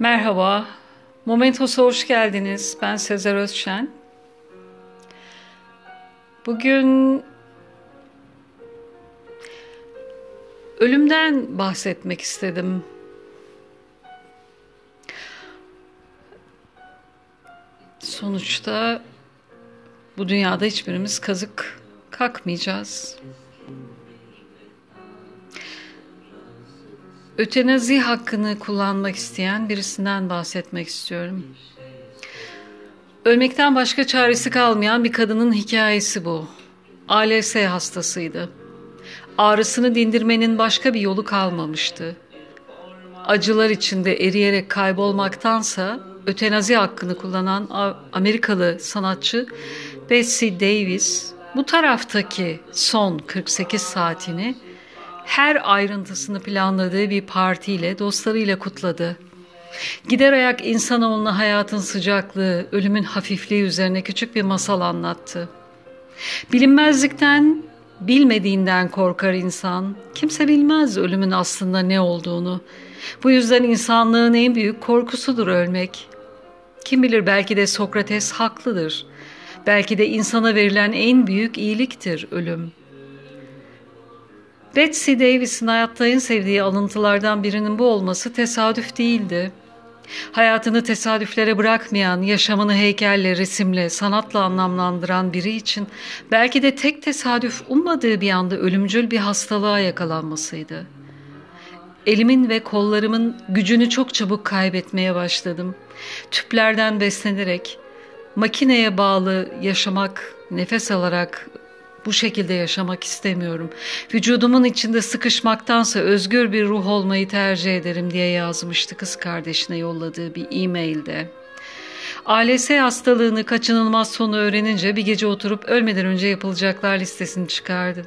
Merhaba, Momentos'a hoş geldiniz. Ben Sezer Özşen. Bugün ölümden bahsetmek istedim. Sonuçta bu dünyada hiçbirimiz kazık kalkmayacağız. Ötenazi hakkını kullanmak isteyen birisinden bahsetmek istiyorum. Ölmekten başka çaresi kalmayan bir kadının hikayesi bu. ALS hastasıydı. Ağrısını dindirmenin başka bir yolu kalmamıştı. Acılar içinde eriyerek kaybolmaktansa ötenazi hakkını kullanan Amerikalı sanatçı Betsy Davis bu taraftaki son 48 saatini her ayrıntısını planladığı bir partiyle dostlarıyla kutladı. Gider ayak insanoğluna hayatın sıcaklığı, ölümün hafifliği üzerine küçük bir masal anlattı. Bilinmezlikten, bilmediğinden korkar insan. Kimse bilmez ölümün aslında ne olduğunu. Bu yüzden insanlığın en büyük korkusudur ölmek. Kim bilir belki de Sokrates haklıdır. Belki de insana verilen en büyük iyiliktir ölüm.'' Betsy Davis'in hayatta en sevdiği alıntılardan birinin bu olması tesadüf değildi. Hayatını tesadüflere bırakmayan, yaşamını heykelle, resimle, sanatla anlamlandıran biri için belki de tek tesadüf ummadığı bir anda ölümcül bir hastalığa yakalanmasıydı. Elimin ve kollarımın gücünü çok çabuk kaybetmeye başladım. Tüplerden beslenerek, makineye bağlı yaşamak, nefes alarak bu şekilde yaşamak istemiyorum. Vücudumun içinde sıkışmaktansa özgür bir ruh olmayı tercih ederim diye yazmıştı kız kardeşine yolladığı bir e-mailde. ALS hastalığını kaçınılmaz sonu öğrenince bir gece oturup ölmeden önce yapılacaklar listesini çıkardı.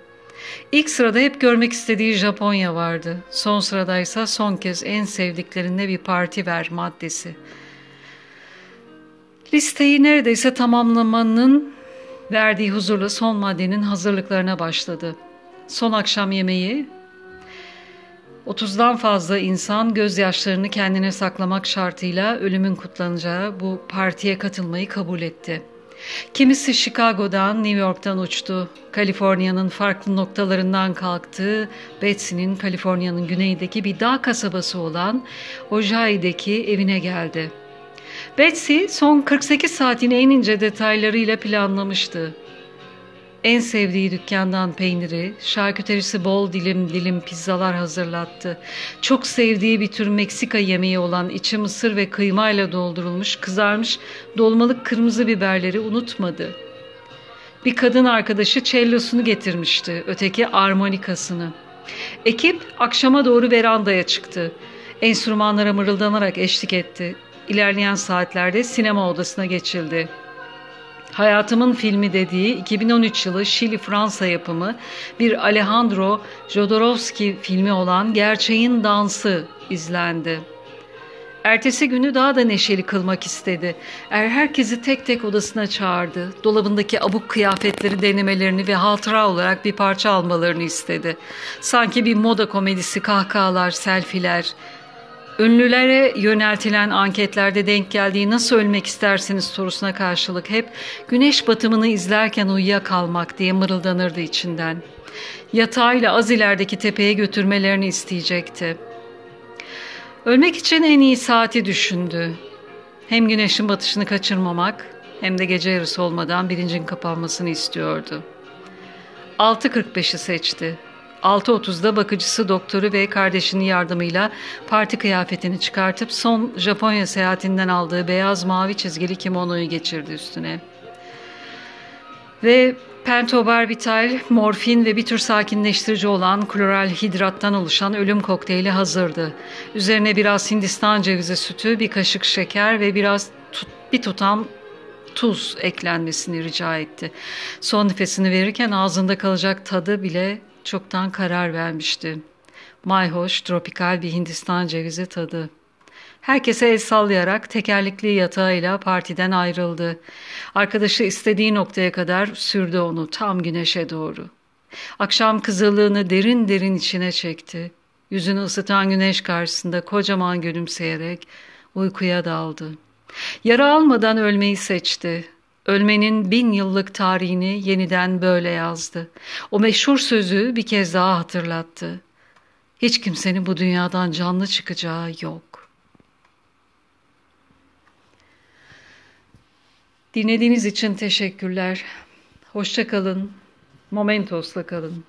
İlk sırada hep görmek istediği Japonya vardı. Son sıradaysa son kez en sevdiklerine bir parti ver maddesi. Listeyi neredeyse tamamlamanın verdiği huzurla son maddenin hazırlıklarına başladı. Son akşam yemeği 30'dan fazla insan gözyaşlarını kendine saklamak şartıyla ölümün kutlanacağı bu partiye katılmayı kabul etti. Kimisi Chicago'dan, New York'tan uçtu. Kaliforniya'nın farklı noktalarından kalktı. Betsy'nin Kaliforniya'nın güneyindeki bir dağ kasabası olan Ojai'deki evine geldi. Betsy son 48 saatini en ince detaylarıyla planlamıştı. En sevdiği dükkandan peyniri, şarküterisi bol dilim dilim pizzalar hazırlattı. Çok sevdiği bir tür Meksika yemeği olan içi mısır ve kıymayla doldurulmuş, kızarmış dolmalık kırmızı biberleri unutmadı. Bir kadın arkadaşı cellosunu getirmişti, öteki armonikasını. Ekip akşama doğru verandaya çıktı. Enstrümanlara mırıldanarak eşlik etti. İlerleyen saatlerde sinema odasına geçildi. Hayatımın filmi dediği 2013 yılı Şili-Fransa yapımı bir Alejandro Jodorowsky filmi olan Gerçeğin Dansı izlendi. Ertesi günü daha da neşeli kılmak istedi. Er herkesi tek tek odasına çağırdı. Dolabındaki abuk kıyafetleri denemelerini ve hatıra olarak bir parça almalarını istedi. Sanki bir moda komedisi kahkahalar, selfiler, Ünlülere yöneltilen anketlerde denk geldiği nasıl ölmek istersiniz sorusuna karşılık hep güneş batımını izlerken uyuyakalmak diye mırıldanırdı içinden. Yatağıyla az ilerideki tepeye götürmelerini isteyecekti. Ölmek için en iyi saati düşündü. Hem güneşin batışını kaçırmamak hem de gece yarısı olmadan bilincin kapanmasını istiyordu. 6.45'i seçti. 6.30'da bakıcısı doktoru ve kardeşinin yardımıyla parti kıyafetini çıkartıp son Japonya seyahatinden aldığı beyaz mavi çizgili kimonoyu geçirdi üstüne. Ve pentobarbital, morfin ve bir tür sakinleştirici olan kloral hidrattan oluşan ölüm kokteyli hazırdı. Üzerine biraz Hindistan cevizi sütü, bir kaşık şeker ve biraz tut, bir tutam tuz eklenmesini rica etti. Son nefesini verirken ağzında kalacak tadı bile çoktan karar vermişti. Mayhoş, tropikal bir Hindistan cevizi tadı. Herkese el sallayarak tekerlekli yatağıyla partiden ayrıldı. Arkadaşı istediği noktaya kadar sürdü onu tam güneşe doğru. Akşam kızıllığını derin derin içine çekti. Yüzünü ısıtan güneş karşısında kocaman gülümseyerek uykuya daldı. Yara almadan ölmeyi seçti. Ölmenin bin yıllık tarihini yeniden böyle yazdı. O meşhur sözü bir kez daha hatırlattı. Hiç kimsenin bu dünyadan canlı çıkacağı yok. Dinlediğiniz için teşekkürler. Hoşça kalın. Momentos'la kalın.